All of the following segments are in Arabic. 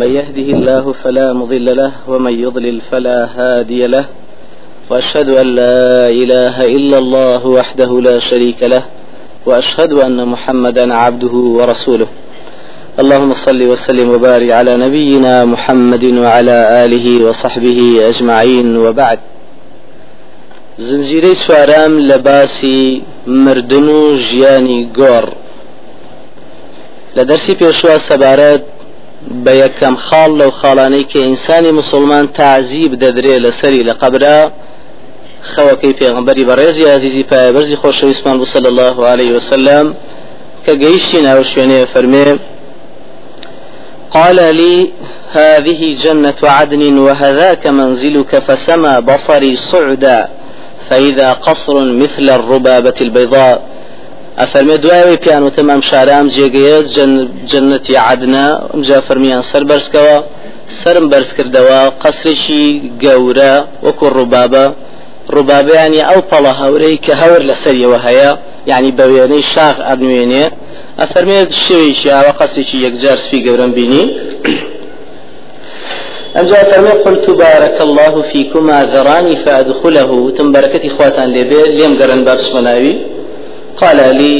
من يهده الله فلا مضل له ومن يضلل فلا هادي له. وأشهد أن لا إله إلا الله وحده لا شريك له وأشهد أن محمدا عبده ورسوله. اللهم صل وسلم وبارك على نبينا محمد وعلى آله وصحبه أجمعين وبعد. زنجيري سوارام لباسي مردن جياني غور. لدرسي بيشوا سبارات بە یەکەم خاڵ لەو خاڵانەی کە ئینسانی مسلمان تعزیب دەدرێ لەسەری لە قبرا خەوەکەی پێغمبەری بەڕێزی عزیزی پایبەرزی خۆشەویستمان بوو صلی الله عليه وسلم کە گەیشتی ناو شوێنێ فەرمێ قال لي هذه جنة عدن وهذاك منزلك فسمى بصري صعدا فإذا قصر مثل الربابة البيضاء. ئەفەرمێ دوایەوەی پیان وتم ئەم شارام جێگەیە جنەتی عدنا ئەمجا فەرمیان سەر بەرزکەوە سرم کردەوە قەسرێکی گەورە وەکو ڕووبابە ڕووبابیانی ئەو پەڵە هەورەی کە هەور لەسەریەوە هەیە یعنی بە وێنەی شاخ ئەنوێنێ ئەفەرمێت شوێکی ئاوە قەسێکی یەکجار سپی گەورم بینی ئەمجا فەرمێ قلت بارك الله فيكما ذراني فأدخله. تم بركتي خواتان لێبێ لێم گەرن بابسمەناوی قال لي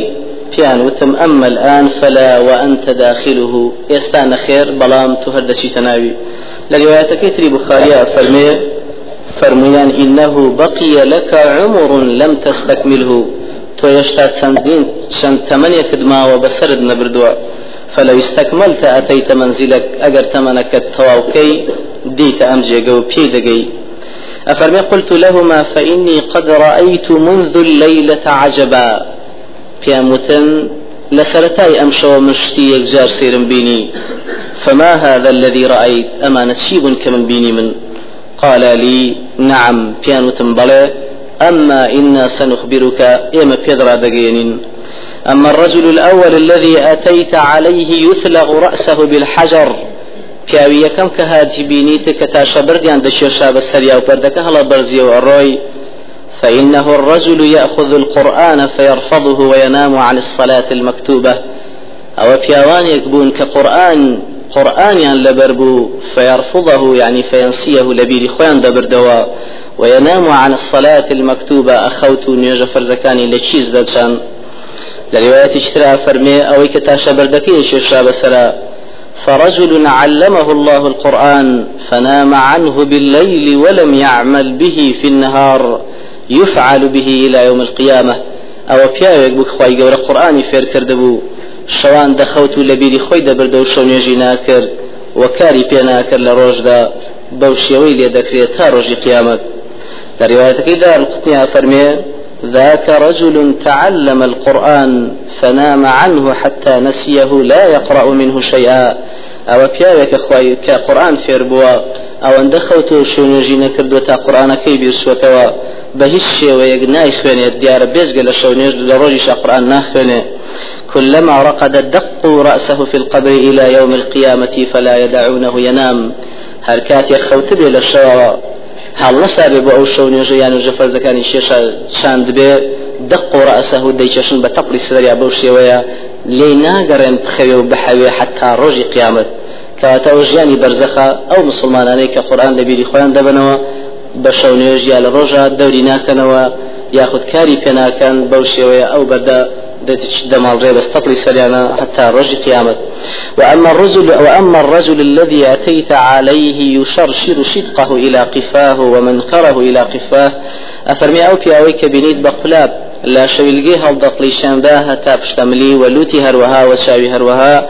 بيان وتم أما الآن فلا وأنت داخله. يستان خير بلام تهدشي تناوي. لروايتك تري بخاريا فرمي فرميان إنه بقي لك عمر لم تستكمله. تو يشتات سندين شن ثمانية خدمة وبسرد نبردوا. فلو استكملت أتيت منزلك أجر تمنك التواوكي ديت أمجي جو بيدقي. أفرمي قلت لهما فإني قد رأيت منذ الليلة عجبا. پیاموتن لسرتاي أمشو مشتي يكجار سيرم بيني؟ فما هذا الذي رأيت؟ أما نشيب كمن بيني من؟ قال لي نعم بيانوتن بلى. أما إنا سنخبرك إما بيدرا دقينين أما الرجل الأول الذي أتيت عليه يثلغ رأسه بالحجر. پیاوی یەکەم کە هاتی بینیتە کە تا شەبردیان دەشێشا بە سەریا و پەردەکە هەڵە بەرزیە و ئەڕۆی فإنه الرجل يأخذ القرآن فيرفضه وينام عن الصلاة المكتوبة. أو بيوان يكبون كقرآن قرآن لبربو فيرفضه يعني فينسيه لبير خوان دبردوا. وينام عن الصلاة المكتوبة أخوت نيجا فرزكاني لتشيز دادشان لرواية اشترى فرمي أو كتاشا بردكي شيشا بسرا. فرجل علمه الله القرآن فنام عنه بالليل ولم يعمل به في النهار. يفعل به إلى يوم القيامة. أو پیاوێک بوو خی گەورە قورآانی فێر کردبوو شەوان دەخەوت و لە بیری خۆی دەبردە و شەو نوێژی ناکرد و کاری پێ ناکرد لە ڕۆژدا بەو شێوەی لێ دەکرێت ذاك رجل تعلم القرآن فنام عنه حتى نسيه لا يقرأ منه شيئا. أو بياوك أخوي كقرآن فير بوا. أو أن دخلت شونجي نكردو تا قرآن كي بيرسوتوا بهش شێوەیەک نایخوێنێت دیارە بێزگە لە شەو نێژ لە ڕۆژی شقرآن ناخوێنێ. كلما رقد دقوا رأسه في القبر إلى يوم القيامة فلا يدعونه ينام. هر كات يخوت به للشوا هل نسابه بأو شو نيجي يعني جفر زكاني شيشا شاند به دقوا رأسه ديششن بتقري سريع بوشي ويا لي ناقرن بخوي بحوي حتى رجي قيامت كاتا وجياني برزخا أو مسلماناني كقرآن لبيري خوان دبنوا بە نوێژ یا لە ڕۆژە دەوری ناکەنەوە یاخود کاری پێناکەن بەو شێوەیە ئەو بەردە دمال غير استطلي سريانا حتى رجي قيامت وأما الرجل وأما الرجل الذي أتيت عليه يشرشر شدقه إلى قفاه ومنكره إلى قفاه. أفرمي أو في أويك بنيت بقلاب لا شويلقي هل دقلي شانداها تابشتملي ولوتي هروها وشاوي هروها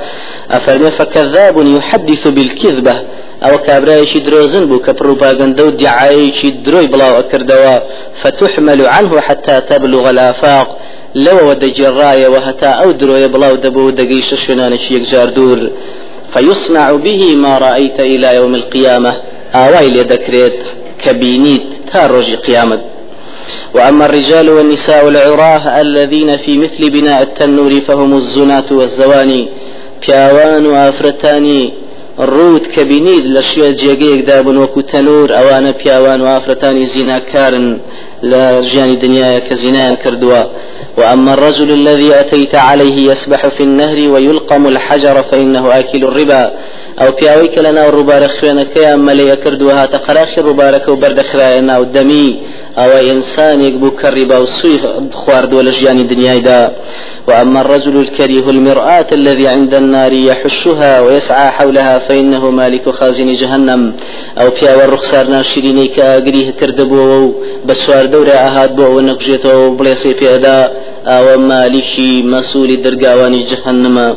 أفرمي فكذاب يحدث بالكذبة ئەوە کابرایەکی درۆزن بوو کە پروپاگەندە و دیعاەیەکی درۆی بڵاو ئەکردەوە فتحمل عنه حتى تبلغ الآفاق. لەوەوە دەجێڕایەوە هەتا ئەو درۆیە بڵاو دەبوو دەگەیشە شوێنانێکی یەکجار دوور. فيصنع به ما رأيت إلى يوم القيامة. آواي لدكريت كبينيت تارج قيامة وأما الرجال والنساء العراه الذين في مثل بناء التنور فهم الزناة والزواني. بياوان وافرتاني ڕوت کە بینید لە شوێ جێگەیەکدا بن وەکو تەنور ئەوانە پیاوان و ئافرەتانی زیناکارن لە ژیانی دنیاە کە وأما الرجل الذي أتيت عليه يسبح في النهر ويلقم الحجر فإنه آكل الربا. أو بياويك لنا الربار خوانك يا ملي كردوها تقراخ الربارك وبرد خراينا ودمي أو إنسان يقبو كالربا وسوي خوارد ولجيان الدنيا دا. وأما الرجل الكريه المرآة الذي عند النار يحشها ويسعى حولها فإنه مالك خازن جهنم. أو بيا والرخصار ناشريني كأقريه كردبو بسوار دورة أهاد بو ونقجيتو بليسي في أداء أو مالكي مسؤول درقاواني جهنم.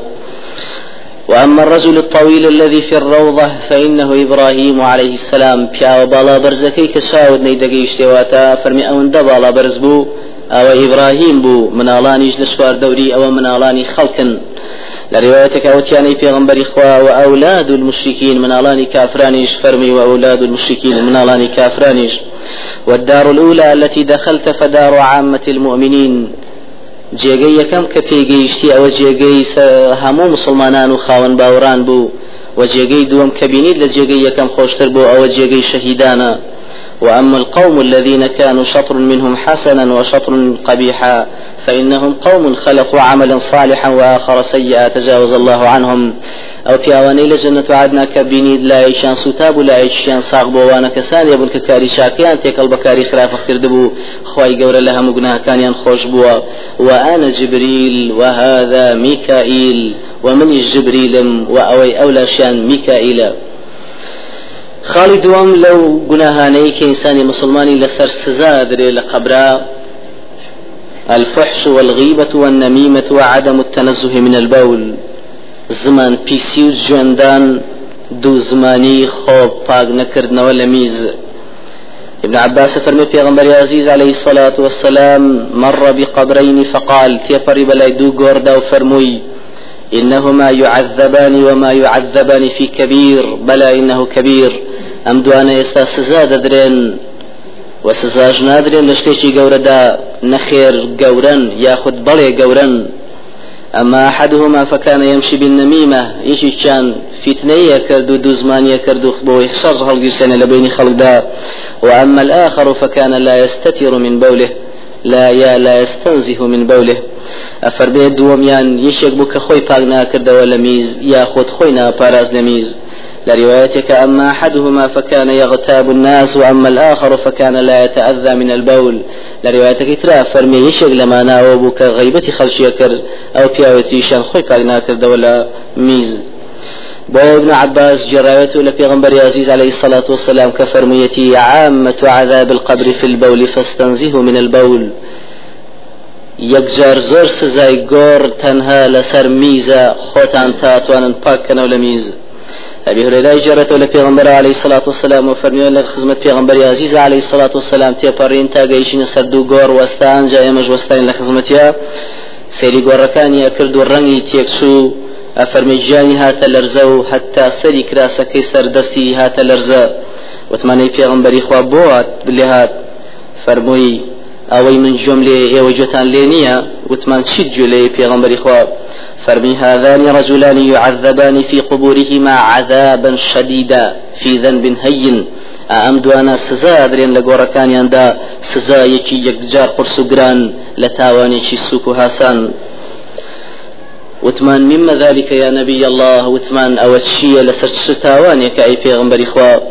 وأما الرجل الطويل الذي في الروضة فإنه إبراهيم عليه السلام بيا وبالا برزكي كساود نيدقي اشتواتا فرمي أون دبالا برزبو أو إبراهيم بو من ألانيش لسوار دوري أو من ألاني خلقا لروايتك أوتياني في غنبر إخوة وأولاد المشركين من ألاني كافرانيش فرمي وأولاد المشركين من ألاني كافرانيش. والدار الأولى التي دخلت فدار عامة المؤمنين. جێگەی یەکەم کە پێگەیشتی ئەوە جێگەی هەموو مسلمانان و خاوەن باوەڕان بوو و جێگەی دووەم کە بینیت لە جێگەی یەکەم خۆشتر بۆ ئەوە جێگەی شەهیدانە. وأما القوم الذين كانوا شطر منهم حسنا وشطر قبيحا فإنهم قوم خلقوا عملا صالحا وآخر سيئا تجاوز الله عنهم. أو پیاوانەی لە جنة عادنا کە بینید لایشان سوتاب و لایشیان ساغ بۆوانە کەسان یبوون کە کاری شاکیان تێکەڵ بەکاری خراپە کردبوو خی گەورە لە هەموو گوناهەکانیان خۆش بووە. وأنا جبريل وهذا ميكائيل ومن جبريل وأوي أولاشان ميكائيل خاڵی دووەم لەو گوناهانەی کە مسلمانی لەسەر سزا درێ لە الفحش والغيبة والنميمة وعدم التنزه من البول. زمان بيسي جوندان دو زماني خوب پاک نكردنەوە لە میز. ابن عباس فرمي في غنبري عزيز عليه الصلاة والسلام مر بقبرين فقال تيبري بلاي دو غوردا وفرموي إنهما يعذبان وما يعذبان في كبير بلى إنه كبير. ئەم دوانە ئێستا سزا دەدرێن و سزاش نادرێن لە شتێکی گەورەدا نەخێر گەورن یاخود بەڵێ گەورن أما أحدهما فكان يمشي بالنميمة يشي كان فتنية كردو دوزمانية كردو بوي شر هل لبين خلق دا وأما الآخر فكان لا يستتر من بوله لا يا لا يستنزه من بوله. أفربيت دوميان يشيك بك خوي باقنا كردو لميز يا خود خوينا باراز لميز لروايتك أما أحدهما فكان يغتاب الناس وأما الآخر فكان لا يتأذى من البول. لروايتك ترى فرمي يشق لما ناوبك غيبة خلشي كر أو بياوتي شان خوي كاغنا كرد ولا ميز بو ابن عباس جرايته لبيغمبر عزيز عليه الصلاة والسلام كفرميتي عامة عذاب القبر في البول فاستنزه من البول. یەکجار زۆر سزای گۆڕ تەنها لەسەر میزە خۆتان تاتوانن پاکەنەوە لە میز. أبي هريرة جرت ولا پیغمبر عليه الصلاة والسلام وفرمي لك خدمة پیغمبر عزيز عليه الصلاة والسلام. تيپرين تا گەیشتنە سەر دوو گۆڕ وەستان جا ئێمەش وەستان لە خزمەتیا سەیری گۆڕەکانی ئەکرد و ڕەنگی تێکسو ئەفەرمی گیانی هاتە لەرزە و حتا سەری کراسەکەی سەردەستی هاتە لەرزە وتمانەی پێغمبەری خوا بۆات بلێ هات فەرمووی ئەوەی من ئێوە جوتان لێ نییە وتمان چیت گوێ لێ پێغمبەری خوا فرمي هذان رجلان يعذبان في قبورهما عذابا شديدا في ذنب هين. ئەم دوانە سزا درێن لە گۆڕەکانیاندا سزایەکی یەکجار قرس و گران لە تاوانێکی سوک و هاسان. وتمان مما ذلك يا نبي الله. وتمان أو الشيء لسر تاوانك أي پیغمبر إخوة.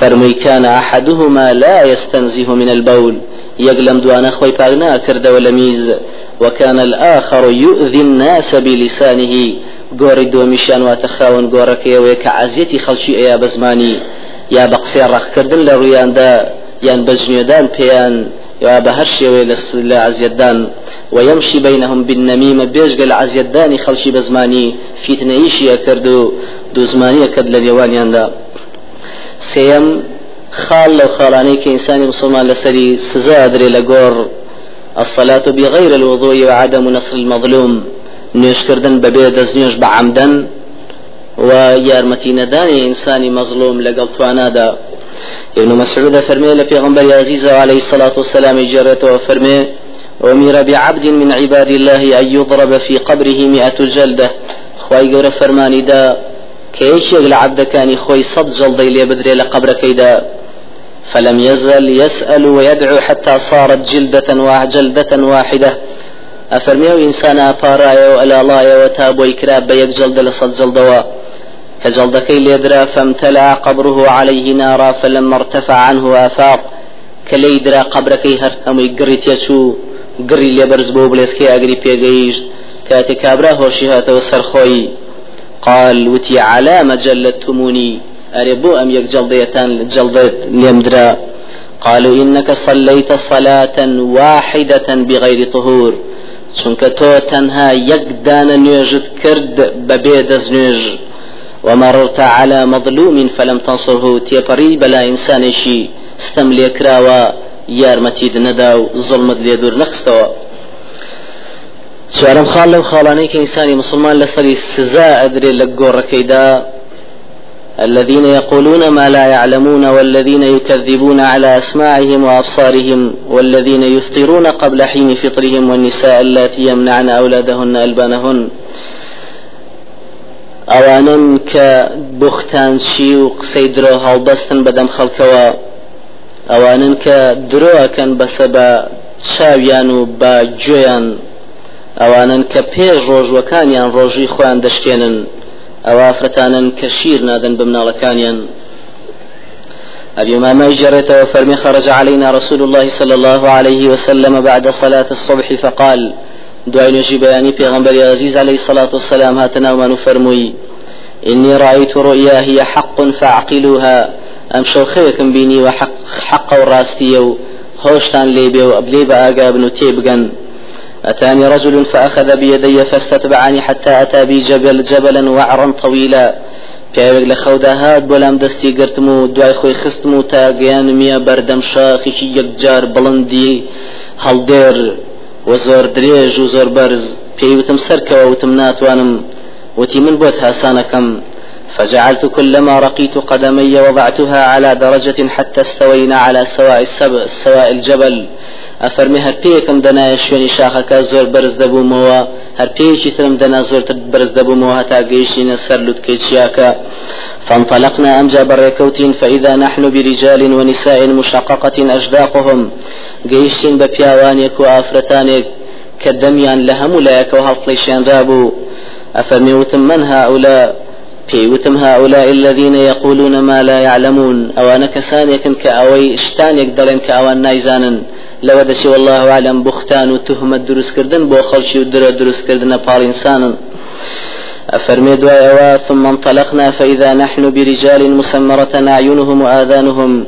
فرمي كان أحدهما لا يستنزه من البول. يقلم دوانا خوي باغنا كرد ولميز. وكان الآخر يؤذي الناس بلسانه. گۆڕی دۆمیشان واتە خاون گۆڕەکەیەوەی کە عزیەتی خەڵکی ئەیە بە زمانی یا بە قسێ ڕەخکردن لە ڕوویاندا یان بە ژنێدان پێیان یا بە هەر شێوەیە لە ويمشي بينهم بالنميمة بيجق العزيداني خلشي بزماني. فيتنيشي كردو دو زمانية كد لليوانيان دا. سيم خال لو خالاني كإنساني مسلمان لسري سزا لقور. الصلاة بغير الوضوء وعدم نصر المظلوم. نوش كردن ببيع دزنيوش بعمدن. ويارمتي نداني إنساني مظلوم لقل توانادا ابن مسعود فرمي لبيغمبر عزيز عليه الصلاة والسلام جرته وفرمي أمر بعبد من عباد الله أن يضرب في قبره مئة جلدة. خوای گەورە فەرمانی دا کە یەکێک لە عەبدەکانی خۆی سەد جەڵدەی لێ بدرێ لە قەبرەکەیدا فلم يزل يسأل ويدعو حتى صارت جلدة جلدة واحدة. أفرميو إنسانا بارايا وألا الله وتاب ويكراب بيك جلد لصد جلدوا كجلدكي ليدرا فامتلأ قبره عليه نارا فلما ارتفع عنه أفاق كليدرا قبركي هر هم يقري يشو قري لبرز بو بلسكي أقري بيقيش. كاتي كابرا هوشي هاتو قال وتي على جلدتموني أربو أم يك جلديتان جلدت ليمدرا قالوا إنك صليت صلاة واحدة بغير طهور. تۆ تەنها یەک دانە نوێژت کرد بەبێ دەستنوێژ ومررت على مظلوم فلم تنصره تيبري بلا إنسانشي ستم ليكراوا یارمەتید نەدا و زڵمت لێ دوور نەخستەوە. چوارم خاڵ لەو خاڵانەی کە ئینسانی مسلمان لەسەری سزا ئەدرێت لە گۆڕەکەیدا الذين يقولون ما لا يعلمون والذين يكذبون على أسماعهم وأبصارهم والذين يفطرون قبل حين فطرهم والنساء اللاتي يمنعن أولادهن ألبانهن. ئەوانن کە بختانشی و قسەی درۆ هەڵبەستن بەدەم خەڵکەوە ئەوانن کە درۆەکەن بەسە بە چاویان و بە گوێیان ئەوانن کە پێش ڕۆژوەکانیان ڕۆژی خۆیان دەشتێنن ئەوە فرەتانن کە شیر نادەن بمناڵەکانیان أبي أمامة جرت وفرمي خرج علينا رسول الله صلى الله عليه وسلم بعد صلاة الصبح فقال دعي نجي بياني پیغمبر عزيز عليه الصلاة والسلام هاتنا وما نفرمي إني رأيت رؤيا هي حق فاعقلوها أم شوخيكم بيني وحق حق وراستي هوشتان ليبي وأبلي بآقا بن تيبقن أتاني رجل فأخذ بيدي فاستتبعني حتى أتى بي جبل جبلا وعرا طويلا. پیاوێک لە خەودا هات بۆلام دەستی گرتم و دوای خۆی خستم و تا گەیانمیە بەردەم شاخێکی یەکجار بڵندی هەڵدێر و زۆر درێژ و زۆر بەرز. پێیوتم سەرکەوە وتم ناتوانم. وتی من بۆت ئاسان ئەکەم فجعلت كلما رقيت قدمي وضعتها على درجة حتى استوينا على سواء السبع سواء الجبل. ئەفەرمی هەر پێیەکەم دەنایە شوێنی شاخەکە زۆر بەرز دەبوومەوە هەر پێیەکی ترم دەنا زۆرتر بەرز دەبوومەوە هەتا گەیشتینە سەر لوتکەی چیاکە فانطلقنا ئەمجا بەڕێکەوتین فإذا نحن برجال ونساء مشققة أشداقهم. جيشين ببياوانيك وآفرتانيك كدميان لهم ولايك وهالقليشان رابو. أفرميوتم من هؤلاء؟ پێیوتم هؤلاء الذين يقولون ما لا يعلمون. أو أنا كسانيك كأوي إشتانيك دلن كأوان نايزانن. لەوە دەچی والله عالم بختان و تهمە دروستکردن بۆ خەڵکی و درە دروستکردنە پاڵ ئینسانن أفرمي دعاء ثم انطلقنا فإذا نحن برجال مسمرة أعينهم وآذانهم.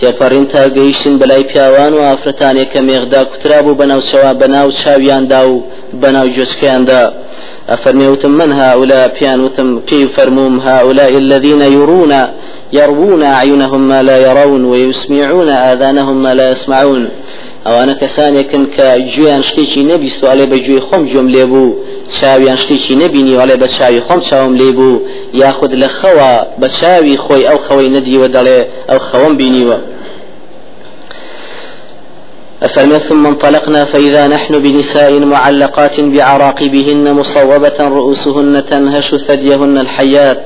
تێپەڕین تا گەیشتن بەلای پیاوان و ئافرەتانێک کە مێغدا کوترا بوو بەناو چاویاندا و بەناو جۆچکیاندا أفرميوتم من هؤلاء بيانوتم كي فرموم هؤلاء الذين يرون يروون أعينهم ما لا يرون ويسمعون آذانهم ما لا يسمعون. ئەوانە کەسانێکن کە گوێیان شتێکی نەبیست و ئەڵێ بە گوێی خۆم گوێم لێبوو چاویان شتێکی نەبینی ئەڵێ بە چاوی خۆم چاوم لێبوو یاخود لە خەوە بە چاوی خۆی ئەو خەوەی نەدیوە دەڵێ ئەو خەوەم بینیوە. أفرمي ثم انطلقنا فإذا نحن بنساء معلقات بعراقبهن مصوبة رؤوسهن تنهش ثديهن الحيات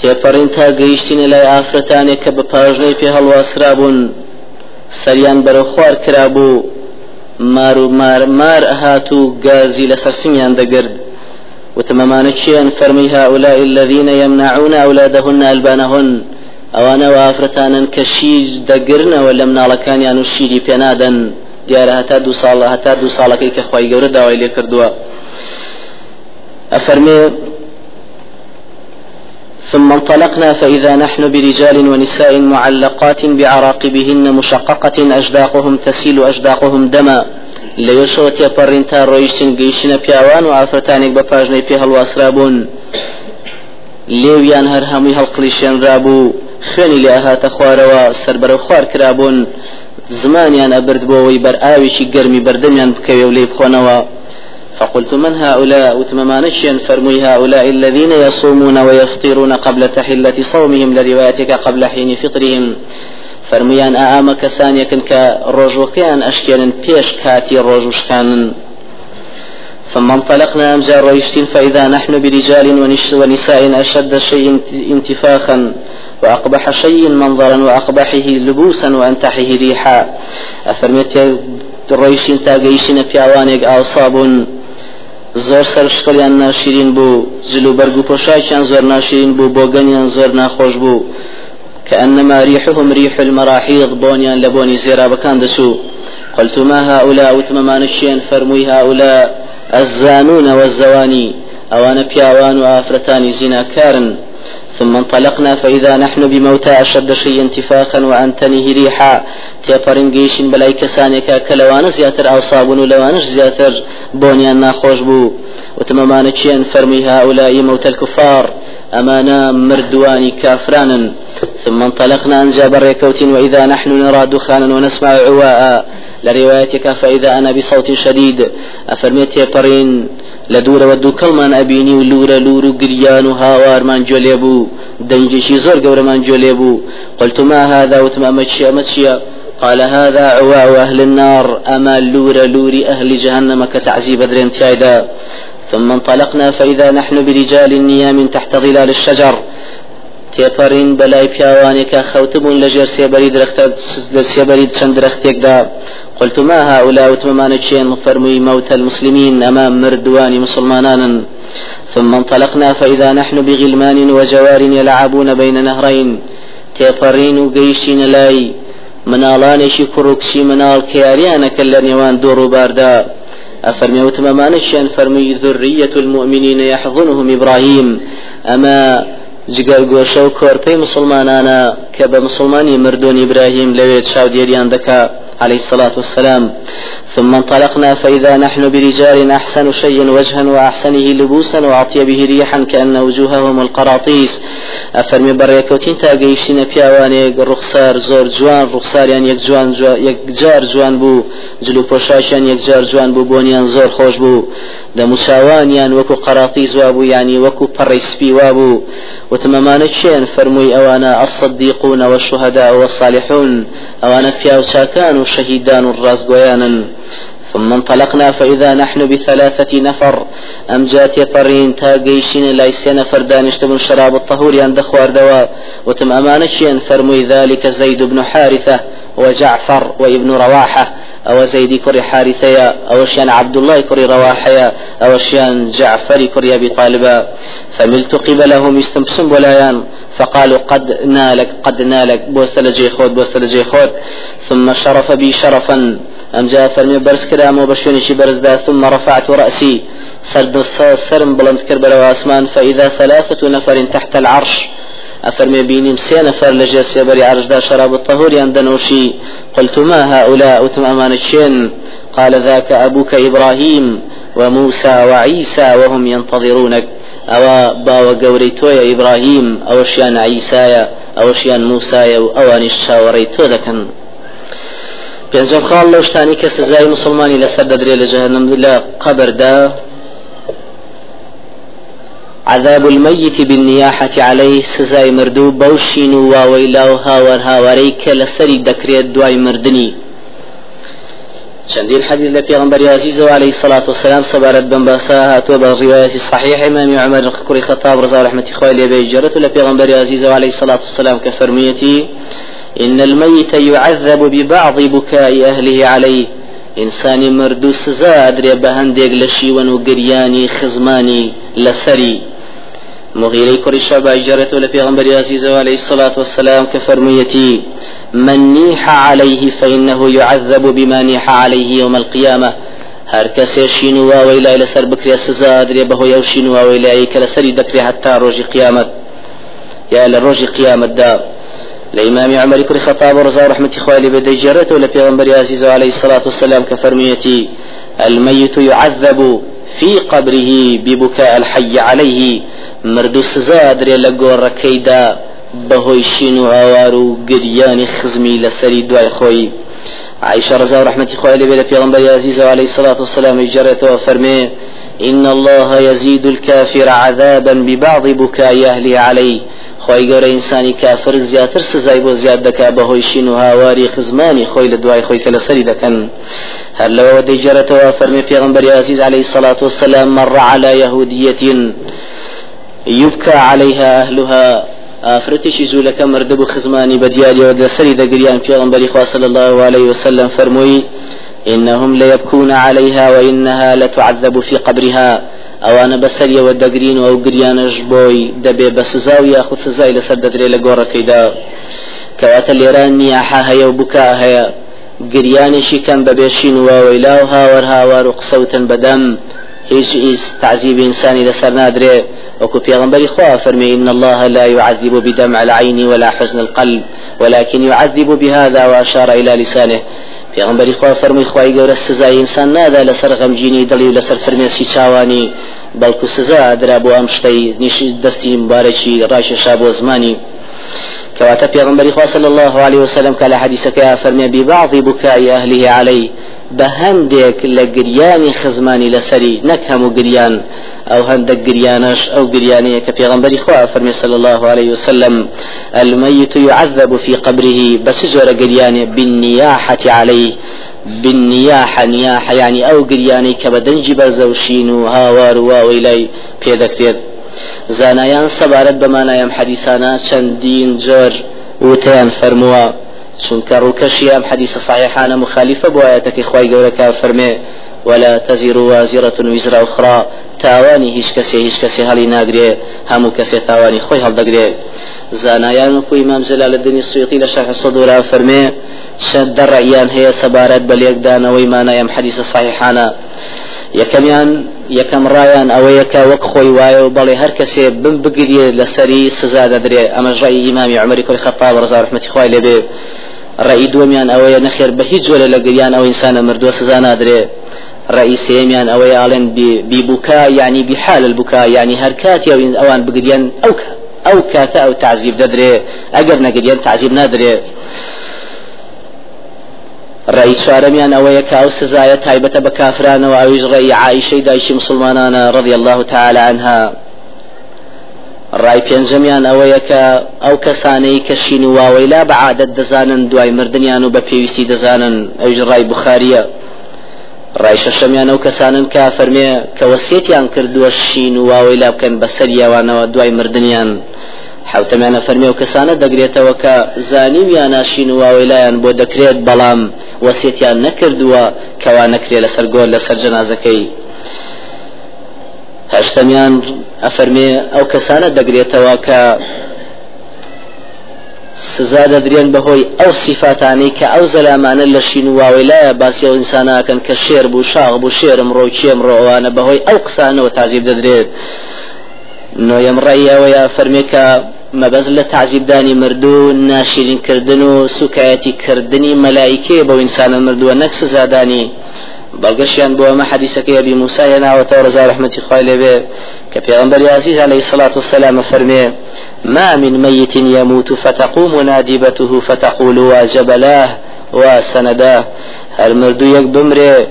تێپەڕین تا گەیشتینە لای ئافرەتانێک کە بە پاژنەی پێ سەریان بەرە خوار کرابوو مار و مار مار هات و گازی لەسەر سنگیان دەگرد. وتمەمانە چیان؟ فەرمی هؤلاء الذين يمنعون أولادهن ألبانهن ئەوانە وافرەتانن کە شیر دەگرنەوە لە مناڵەکانیان و شیری پێنادەن. دیارە هەتا دو ساڵ هەتا دو ساڵەکەی کە خی گەورە داوای لێ کردووە. ئەفەرمێ ثم انطلقنا فإذا نحن برجال ونساء معلقات بعراقبهن مشققة أشداقهم تسيل أشداقهم دما. ليشوت يبرن تا رويشتن قيشن بياوان وعفتانك بپاجني في هالواسرابون لێویان هەر هەمووی هەڵقلیشیان رابوو خوێنی لێ هاتە خوارەوە سربەرە خوار کرابوون زمانیان ئەبرد بۆەوەی بەر ئاوێکی گەرمی بەردەمیان بکەوێ و لێ بخۆنەوە فقلت من هؤلاء وتممانشيا فرمي هؤلاء الذين يصومون ويفطرون قبل تحلة صومهم لروايتك قبل حين فطرهم. فرميان ئامە کەسانێکن کە ڕۆژوەکەیان ئەشکێنن پێش کاتی ڕۆژوشکانن ثم انطلقنا أمجار رويشتين فإذا نحن برجال ونساء أشد شيء انتفاخا وأقبح شيء منظرا وأقبحه لبوسا وأنتحه ريحا. أفرمت رويشتين تاقيشين بيوانيك أو صابون زۆر سەرشکڵیان ناشرین بوو جل و بەرگ و پۆشاکیان زۆر ناشرین بوو بۆگەنیان زۆر ناخۆش بوو. كأنما ريحهم ريح المراحيض بۆنیان لە بۆنی زێرابەکان دەچوو قلت ما هؤلاء وتممانشين فرمي هؤلاء الزانون والزواني. ئەوانە پیاوان و ئافرەتانی زیناکارن ثم انطلقنا فإذا نحن بموتى أشد شيء انتفاخا وأنتنه ريحا. تێپەڕین گەیشتین بەلای کەسانێکا کە لەوان زیاتر ئاوسابوون لەوانیش زیاتر بۆنیان ناخۆش بوو. وتممانشين فرمي هؤلاء موتى الكفار أمانا مردواني كافرانا ثم انطلقنا أن جاب وإذا نحن نرى دخانا ونسمع عواء. لروايتك فإذا أنا بصوت شديد أفرميت لدور ودو كلمان أبيني ولورا لورو قريان هاوار من جوليبو. دنجشي زور قور من جوليبو. قلت ما هذا وتم أمتشي أمتشي قال هذا عواء أهل النار. أما لورا لوري أهل جهنم كتعزيب درين تايدا. ثم انطلقنا فإذا نحن برجال نيام تحت ظلال الشجر. تێپەڕین بەلای پیاوانێکە خەوتبوون لەژێر سێبەری درەختە سێبەری چەند درەختێکدا. قلت ما هؤلاء وتممان تشين فرمي موت المسلمين أمام مردوان مسلمانان ثم انطلقنا فإذا نحن بغلمان وجوار يلعبون بين نهرين. تێپەڕین و گەیشتینە لای مناڵانێکی کوڕکشی مناڵ کیاریانەکە لە دۆڕ و باردا. أفرمي وتممانشيان فرمي ذرية المؤمنين يحضنهم إبراهيم أما جگەر گۆشە و کۆرپەی مسلمانانە کە بە موسڵمانی مردوون ئیبراهیم لەوێت چاودێریان دەکا عليه الصلاة والسلام. ثم انطلقنا فإذا نحن برجال أحسن شيء وجها وأحسنه لبوسا وأطيبه ريحا كأن وجوههم القراطيس. ئەفەرمێ بەڕێکەوتین تا گەیشتین بە پیاوانێک ڕوخسار زۆر جوان ڕوخسار یەعنی یەک جوان جو یەکجار جوان بوو. جلو پوشاشان يك جار جوان بو بونيان زور خوش بو. دا مساوانيان وكو قراطيس وابو يعني وكو بريسبي وابو. وتمامان شين فرمي أوانا الصديقون والشهداء والصالحون. أوانا فيها شاكان وشهيدان الراس قويانا ثم انطلقنا فإذا نحن بثلاثة نفر. أم جات يقرين تا قيشين لايسين نفر دانشتبن شراب الطهور عند خوار دوا. وتم أمانشين فرمي ذلك زيد بن حارثة وجعفر وابن رواحة. أو زيد كري حارثة أو شيان عبد الله كري رواحة أو شيان جعفر كري أبي طالبا. فملت قبلهم يستمسم ولايان فقالوا قد نالك قد نالك بوستل جي خود بوستل جي خود. ثم شرف بي شرفا. أم جاء فرمي برس كلام وبشوني برز دا ثم رفعت رأسي. سرد سرم بلند كربلا واسمان فإذا ثلاثة نفر تحت العرش. ئەفەرمێ بینیم سێ نەفەر لە ژێر سێبەری عەرشدا شراب الطهور یان ئەنۆشی قلت ما هؤلاء؟ وتم ئەمانە چین قال ذاك أبوك إبراهيم وموسى وعيسى وهم ينتظرونك. ئەوە باوە گەورەی تۆیە ئیبراهیم ئەوەشیان عیسایە ئەوەشیان موسایە و ئەوانیش چاوەڕێی تۆ دەکەن. پێنجم خاڵ لەو شتانی کە سزای مسلمانی لەسەر دەدرێت لە جەهنم لە قەبردا عذاب الميت بالنياحة عليه سزاي مردو بوشين واويلاو هاور هاوري كالسري دكريت دواي مردني چندین حديث لفي غنبري عزيز عليه الصلاة والسلام سبارت بن باسا هاتوا بالرواية الصحيح إمام عمر كري خطاب رضا رحمة خوالي بيجرت لفي غنبري عزيز عليه الصلاة والسلام كفرميتي إن الميت يعذب ببعض بكاء أهله عليه إنسان مردو سزا أدري بهندق لشيوان خزماني لسري. مغيري كري شعبا جرته لبيغمبر عزيز عليه الصلاة والسلام كفرميتي من نيح عليه فإنه يعذب بما نيح عليه يوم القيامة. هر کەسێ شین و واوەی لای لەسەر بکرێ سزا درێ بەهۆی ئەو شین و واوەی لای کە لەسەری دەکرێ حتا ڕۆژی قیامەت یا لە ڕۆژی قیامەتدا لإمام عمر كل خطاب ورزا رحمة إخوالي بدي جرته لبيغمبر عزيز عليه الصلاة والسلام كفرميتي الميت يعذب في قبره ببكاء الحي عليه مردو سزا دري لقور كيدا بهوي شين هاوار قريان خزمي لسري دواي خوي عائشة رضا رحمة إخوالي بدي بيغمبر عزيز عليه الصلاة والسلام جرته وفرمي إن الله يزيد الكافر عذابا ببعض بكاء أهله عليه خی گەورە ئینسانی کافر زیاتر سزای بۆ زیاد دەکا بەهۆی شین و هاواری خزمانی خۆی لە دوای خۆی کە لەسەری دەکەن هەر لەوە دەیجارەتەوە فەرمی پێغمبەری عزیز عليه الصلاة والسلام مر على يهودية يبكى عليها أهلها. ئافرەتێکی زوولەکە مردبوو خزمانی بە دیاریەوە لەسەری دەگریان پێغمبەری خوا صلى الله عليه وسلم فەرمووی إنهم ليبكون عليها وإنها لتعذب في قبرها. ئەوانە بەسەریەوە دەگرین و ئەو گریانش بۆی دەبێ بە سزا و یاخود سزای لەسەر دەدرێ لە گۆڕەکەیدا کەواتە لێران نیاحا هەیە و بکا هەیە گریانێکی کەم بەبێشین و و و هیچ تعذيب إنساني لسر نادري وكو پیغمبري خوا فرمي إن الله لا يعذب بدمع العين ولا حزن القلب ولكن يعذب بهذا وأشار إلى لسانه پێغمبەری خوا فەرمووی خی گەورە سزای ئینسان نادا لەسەر غەمجینی دڵی و لەسەر فرمێسی چاوانی بەڵکو سزا درا بۆ ئەم شتەی نیشی دەستی مبارەکی ڕاشێشا بۆ زمانی. كواتا پیغمبر صلى الله عليه وسلم قال حديثك يا فرمي ببعض بكاء أهله عليه بهندك لقرياني خزماني لسري نكهم قريان أو هندك قريانش أو قرياني كبيغمبر إخوة فرمي صلى الله عليه وسلم الميت يعذب في قبره بس جور قرياني بالنياحة عليه. بالنياحة نياحة يعني أو قرياني كبدنج برزوشين وهاوار واويلي بيدك زانایان سەبارەت بەمانایەم حەدیسانە چەندین جۆر وتیان فەرمووە. چونکە ڕووکەشی ئەم حەدیسە صحیحانە مخالفە بۆ ئاەتەکەی خی گەورەکە فەرمێ ولا تزر وازرة وزر أخرى تاوانی هیچ کەسێ هیچ کەسێ هەڵی ناگرێ هەموو کەسێ تاوانی خۆی هەڵدەگرێ. زانایان و کوی مام زلال الدنی سویقی لە شرح صدورا فەرمێ شەد دەڕعیان هەیە سەبارەت بە لێکدانەوەی مانایەم حەدیسە صحیحانە. یەکەمیان یەکەم ڕایان ئەوەیەکە وەک خۆی وایە و بەڵێ هەر کەسێ بم بگرێ لەسەری سزا دەدرێ. ئەمە ژای ئیمامی عمەری کوڕی خەپاب ڕزا ڕحمەتی خوای لێبێ. ڕئی دومیان ئەوەیە نەخێر بە هیچ جۆرە لە گریان ئەو ئینسانە مردووە سزا نادرێ ڕئی سێمیان ئەوەیە ئاڵێن بیبووکا یعنی بحال البوکا یعنی هەر کاتی ئەوان بگریان ئەو ئەو کاتە ئەو تعزیب دەدرێ. ئەگەر نەگریان تعزیب ئەوەیە کە ئەو سزایە تایبەتە بە کافرانەوە. ئەویش ڕێی عیشەی دایشی مسلمانانە ڕضی الله تعالى عنها. ڕای پێنجەمیان ئەوەیە کە ئەو کەسانەی کە شین و واوەیلا بە عادەت دەزانن دوای مردیان و بە پێویستی دەزانن ئەوش ڕای بخاریە. ڕای شەشەمیان ئەو کەسانن کا فەرمێ کە وەسیێتیان کردووە شین و واوەیلا بکەن بەسەر یاوانەوە دوای مردیان حوتەمانە فەرمی و کەسانە دەگرێتەوە کە زانیم یان ناشین واوەی لایەن بۆ دەکرێت بەڵام وەسیێتیان نەکردووە کەوا نەکرێت لەسەر گۆل لەسەر جەنازەکەی. هەشتەمیان ئەفەرمێ ئەو کەسانە دەگرێتەوە کە سزا دەدرێن بەهۆی ئەو سیفاتانی کە ئەو زەلامانە لە شین و واوەیلایە باسی ئەو ئینساناکەن کە شێر بوو شاغ بوو شێرم ڕۆ چێم ڕۆوانە بەهۆی ئەو قسانەوە تازیب دەدرێت. نۆیەم ڕێیەوەیە فەرمێکە مەبەز لە تعجیبدانی مردوو ناشرینکردن و سوکایەتی کردنی مەلایکێ بەو ئینسانە مردووە نەک سزادانی بەڵگەشیان بۆ ئەمە حەدیسەکەی ئەبی موسایە ناوەتەوە ڕزا ڕحمەتی خوای لێبێ کە پێغمبەر عزیز عليه الصلاة والسلام فەرمێ ما من ميت يموت فتقوم نادبته فتقول واجبلاه وسنداه هل مردو يك بمري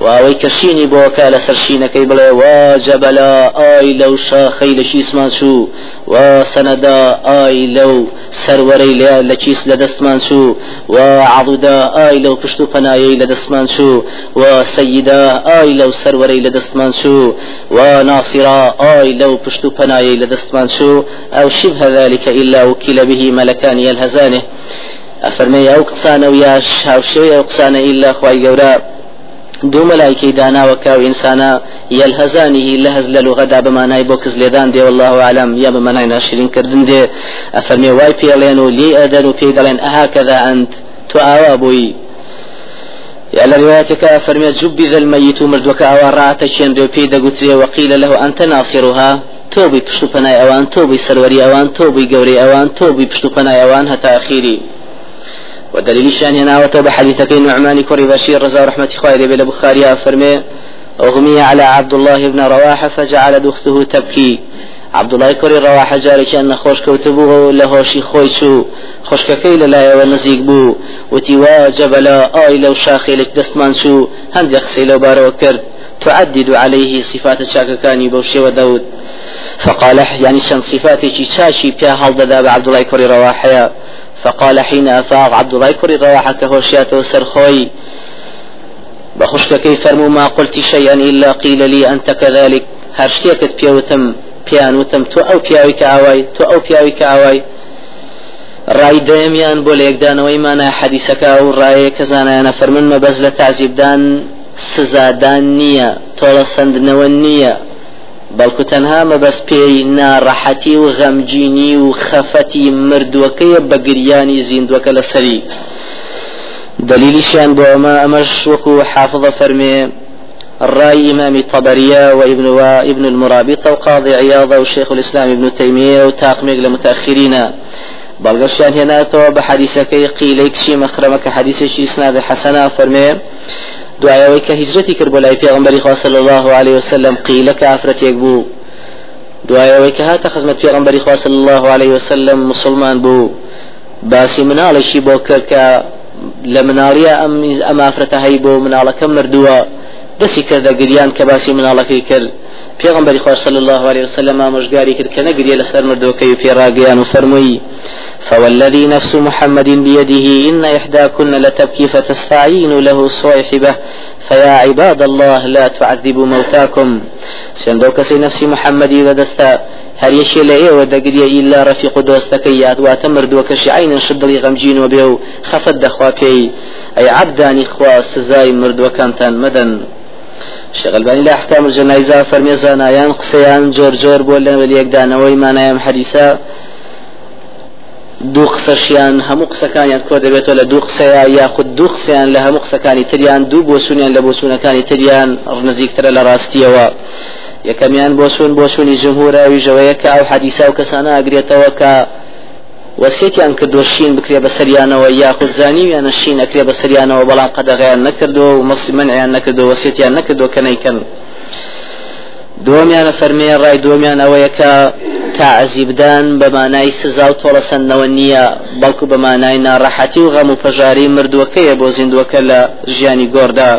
واوەی کەشینی بۆکە لە سەرشینەکەی بڵێ ئای لەو شاخەی لە شیسمان چوو؟ و سەنەدا ئای لەو سەروەرەی لێ لە چیس لە دەستمان چوو و عضودا ئای لەو پشت و پەنایی لە دەستمان چوو و سەیدا ئای لەو سەروەرەی لە دەستمان چوو و ناسیرا ئای لەو پشت و پەنایی لە دەستمان چوو ئەو شبه ذلك إلا وكل به ملكان يلهزانه أفرمي أو قصانة ويا شاوشي أو إلا خواي جورا دوو مەلایکەی داناوەکە و ئینسانە یەلهەزانیهی لە هەز لە لوغەدا بەمانای بۆ کەس لێدان والله عالم یا بەمانای ناشرینکردن دێ ئەفەرمێ وای پێڵێن و لێ ئەدەن و پێی دەڵێن ئەها کەدا ئەند تو ئاوا بووی يا لروايتك فرمي جبذ الميت مردوك أوارات شين بي دقوتري وقيل له أنت ناصرها توبي بشتو بناي أوان توبي سروري أوان توبي قوري أوان توبي بشتو بناي أوان هتا أخيري ودليل شان هنا وتوب حديثك نعمان كري بشير رضا رحمة خوير بن بخاري فرمي أغمي على عبد الله بن رواحة فجعل أخته تبكي. عبد الله كري رواحة جاري كان خوش كوتبوه لهوشي خويشو خوش ككيل لا ونزيق بو. وتوا جبلا آي لو شاخي لك دستمان شو هند يخسي لو بارو كرد تعدد عليه صفات الشاككاني بوشي وداود. فقال يعني شن صفاتي شاشي بها هل عبد الله كوري رواحيا. فقال حين أفاق عبد الله كوري رواحة كهوشيات وسرخوي بخشك كيف ما قلت شيئا إلا قيل لي أنت كذلك. هرشتيكت بيوتم بيان وتم تو أو بياوي كعواي تو أو بياوي كعواي ڕای دەیەمیان بۆ لە یەکدانەوەی مانای حەدیسەکە و ڕایە کە زانایانە فەرمن مەبەز لە تازیبدان سزادان نییە تۆڵە سندنەوە نییە بەڵکو تەنها مەبەست پێی ناڕەحەتی و غەمجینی و خەفەتی مردووەکەیە بە گریانی زیندوەکە لەسەری. دليلشان بوما أمش وكو حافظ فرمي الرأي إمام الطبرية وابن وابن المرابط وقاضي عياض وشيخ الإسلام ابن تيمية وتاقميق لمتأخرين بەڵگەشیان هێناتەوە بە حەدیسەکەی قیلەی کشی مەخرەمەکە حەدیسێکی سناد حەسەنا فەرمێ دوایەوەی کە هیجرەتی کرد بۆ لای پێغمبەری خوا صلی الله عليه وسلم قیلە کە ئافرەتێک بوو دوایەوەی کە هاتە خزمەت پێغمبەری خوا صلی الله عليه وسلم مسلمان بوو باسی مناڵێکی بۆ کرد کە لە مناڵیە ئەم ئەم ئافرەتە هەی بۆ مناڵەکە مردووە. دەسی کردە گریان کە باسی مناڵەکەی کرد. پێغمبەری خوا صلی الله عليه وسلم ئامۆژگاری کرد کە نەگریە لەسەر مردوەکەی و پێڕاگەیان و فەرمووی فوالذي نفس محمد بيده إن إحداكن لتبكي فتستعين له صيحبة فيا عباد الله لا تعذبوا موتاكم. سندوك سي نفسي محمد ودستا هل يشي لأيه ودقري إلا رفيق دوستك ياد واتمر دوكش عين شدلي غمجين وبيو خفت دخوا بي أي عبداني خوا سزاي مردوكانتان مدن. شغل باني لا الجنائزة فرمي زانايان قسيان جور جور بولن وليك دانوي ما نايم حديثا. دوو قسەشیان هەموو قسەکانیان کۆ دەبێتەوە لە دوو قسەیە یاخود دوو قسەیان لە هەموو قسەکانی تریان دوو بۆسوونیان لە بۆسوونەکانی تریان نزیکترە لە ڕاستیەوە. یەکەمیان بۆسوون بۆسوونی جمهورە ویژەوەیە کە ئەو حەدیسا و کەسانە ئەگرێتەوە کە وەسێتیان کردو شین بکرێ بە سەریانەوە یاخود زانیویانە شین ئەکرێ بە سەریانەوە بەڵام قەدەغیان نەکردو و مەسی منعیان نەکردو وەسێتیان نەکردو کە نەیکەن. دووەمیانە فەرمێ ڕای دووەمیان ئەوەیە کە تعزیبدان بە مانای سزا و تۆڵە سندنەوە نییە بەڵکو بە مانای ناڕەحەتی و غەم و پەژاری مردووەکەیە بۆ زیندوەکە لە ژیانی گۆردا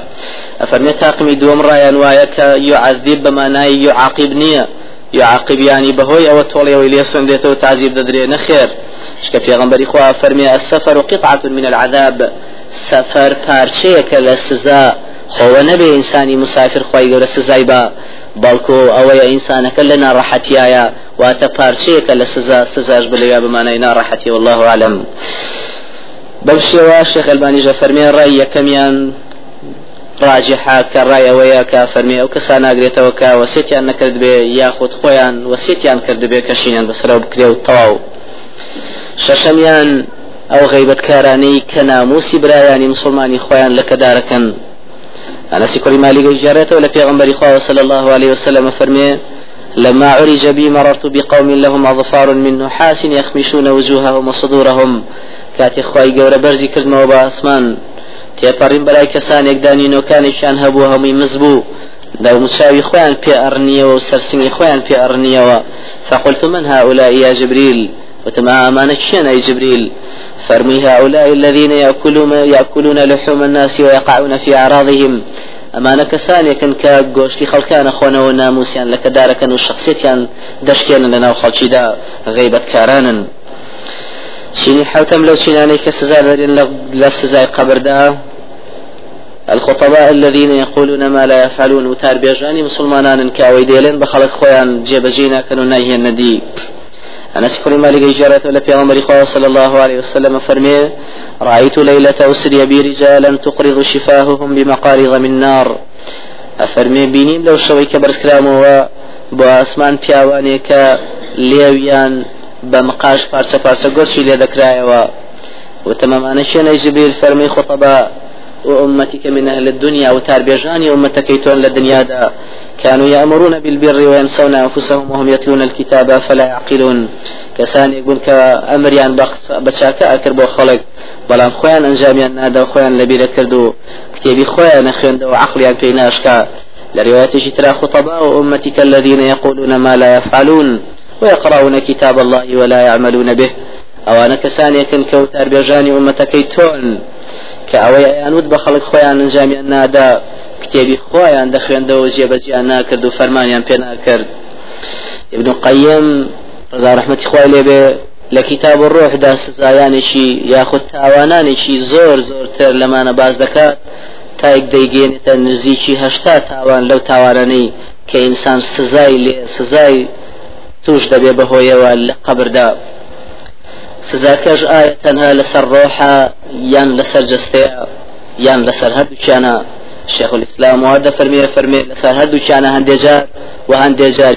ئەفەرمێ تاقمی دووەم ڕایان وایە کە یعذیب بە مانای یعاقب نییە یعاقبیانی بەهۆی ئەوە تۆڵیەوەی لێ سندێتەوە تعزیب دەدرێ نەخێر شکە پێغمبەری خوا فەرمێ السفر قطعة من العذاب. سفر پارچەیەکە لە سزا. خۆوە نەبێ ئینسانی مسافر خۆی گەورە سزای بە بەڵکو ئەوەیە ئینسانەکە لە ناڕەحەتیایە. واتە پارچەیەکە لە سزا سزاش بلێیا بمانای ناڕەحەتی والله عالم بەم شێوە شێخ ئەلبانیژە فەرمێ ڕای یەکەمیان ڕاجحا کە ڕای ئەوەیە کە فەرمی ئەو کەسان ناگرێتەوە کە وەسێتیان نەکرد بێ یاخود خۆیان وەسێتیان کرد بێ کەشینیان بەسەرەوە بکرێ و تەواو. شەشەمیان ئەو غیبەتکارانەی کە ناموسی برایانی مسلمانی خۆیان لە کەدارەکەن أنس كل مالك جارته ولا في غنبري صلى الله عليه وسلم فرمي لما عرج بي مررت بقوم لهم أظفار من نحاس يخمشون وجوههم وصدورهم. كاتي خواي قورا برزي كلمة وبا أسمان. تێپەڕین بەلای کەسانێک دانینۆکانیشان هەبوو هەمووی مزبوو دەومچاوی خۆیان پێ ئەڕنیەوە و سەرسنگی خۆیان پێ ئەڕنیەوە فقلت من هؤلاء يا جبريل؟ وتما أمانك شين أي جبريل؟ فرمي هؤلاء الذين يأكلون, يأكلون لحوم الناس ويقعون في أعراضهم. ئەمانە کەسانێکن کە گۆشتی خەڵکانە خۆنەوە ناموسیان لە کەدارەکەن و شخصێتیان دەشکێنن لە ناو خەڵکیدا غیبەتکارانن چینی حوتم لەو چینانەی کە سزا دەرێن لە سزای قبردا الخطباء الذين يقولون ما لا يفعلون وتار بيجاني مسلمانان كاوي بخلق خويان جيبجينا كانوا ناهي الندي أنس كل مالك إجارة ولا في عمر صلى الله عليه وسلم فرمي رأيت ليلة أسري بي رجالا تقرض شفاههم بمقارض من نار. أفرمي بينيم لو شوي برس كلامه بۆ ئاسمان پیاوانێکە لێویان بە مقاش پارچە پارچە گۆرچی لێ دەکرایەوە. وتەمەمانە شوێنەی جبیل فەرمی خطبە وأمتك من أهل الدنيا وتاربيجاني أمتك يتون للدنيا دا. كانوا يأمرون بالبر وينسون أنفسهم وهم يتلون الكتاب فلا يعقلون. كسان يقول كأمريان بشاكا أكر بو خلق. بلام خوان أنجاميان نادا خوان لبير كردو. كتابي خوان أخيان دو عقليان في ناشكا. لرواية جترا خطباء وأمتك الذين يقولون ما لا يفعلون. ويقرؤون كتاب الله ولا يعملون به. أو أنا كسان يكن كوتار بيجاني أمتك يتون کە ئەوەی ئەیانوت بە خەڵک خۆیان ئەنجامیان نادا کتێبی خۆیان دەخوێندەوە جێبەجیان ناکرد و فەرمانیان پێ ناکرد. ابن قيم رضا رحمة إخوائي لبي لكتاب الروح دا سزایانێکی یاخود تاوانانێکی زۆر زۆرتر لەمانە باز دەکات تا یەک دەیگەێنێتە نزیکی هەشتا تاوان لەو تاوانانەی کە ئینسان سزای لێ سزای توش دەبێ بەهۆیەوە لە قبردا. سزاکەش ئایا تەنها لەسەر ڕۆحە یان لەسەر جستەیە یان لەسەر هەردووچیانە شێخ الإسلام وارد فرمي فرمي لەسەر هەردووچیانە هەندێجار و هەندێجار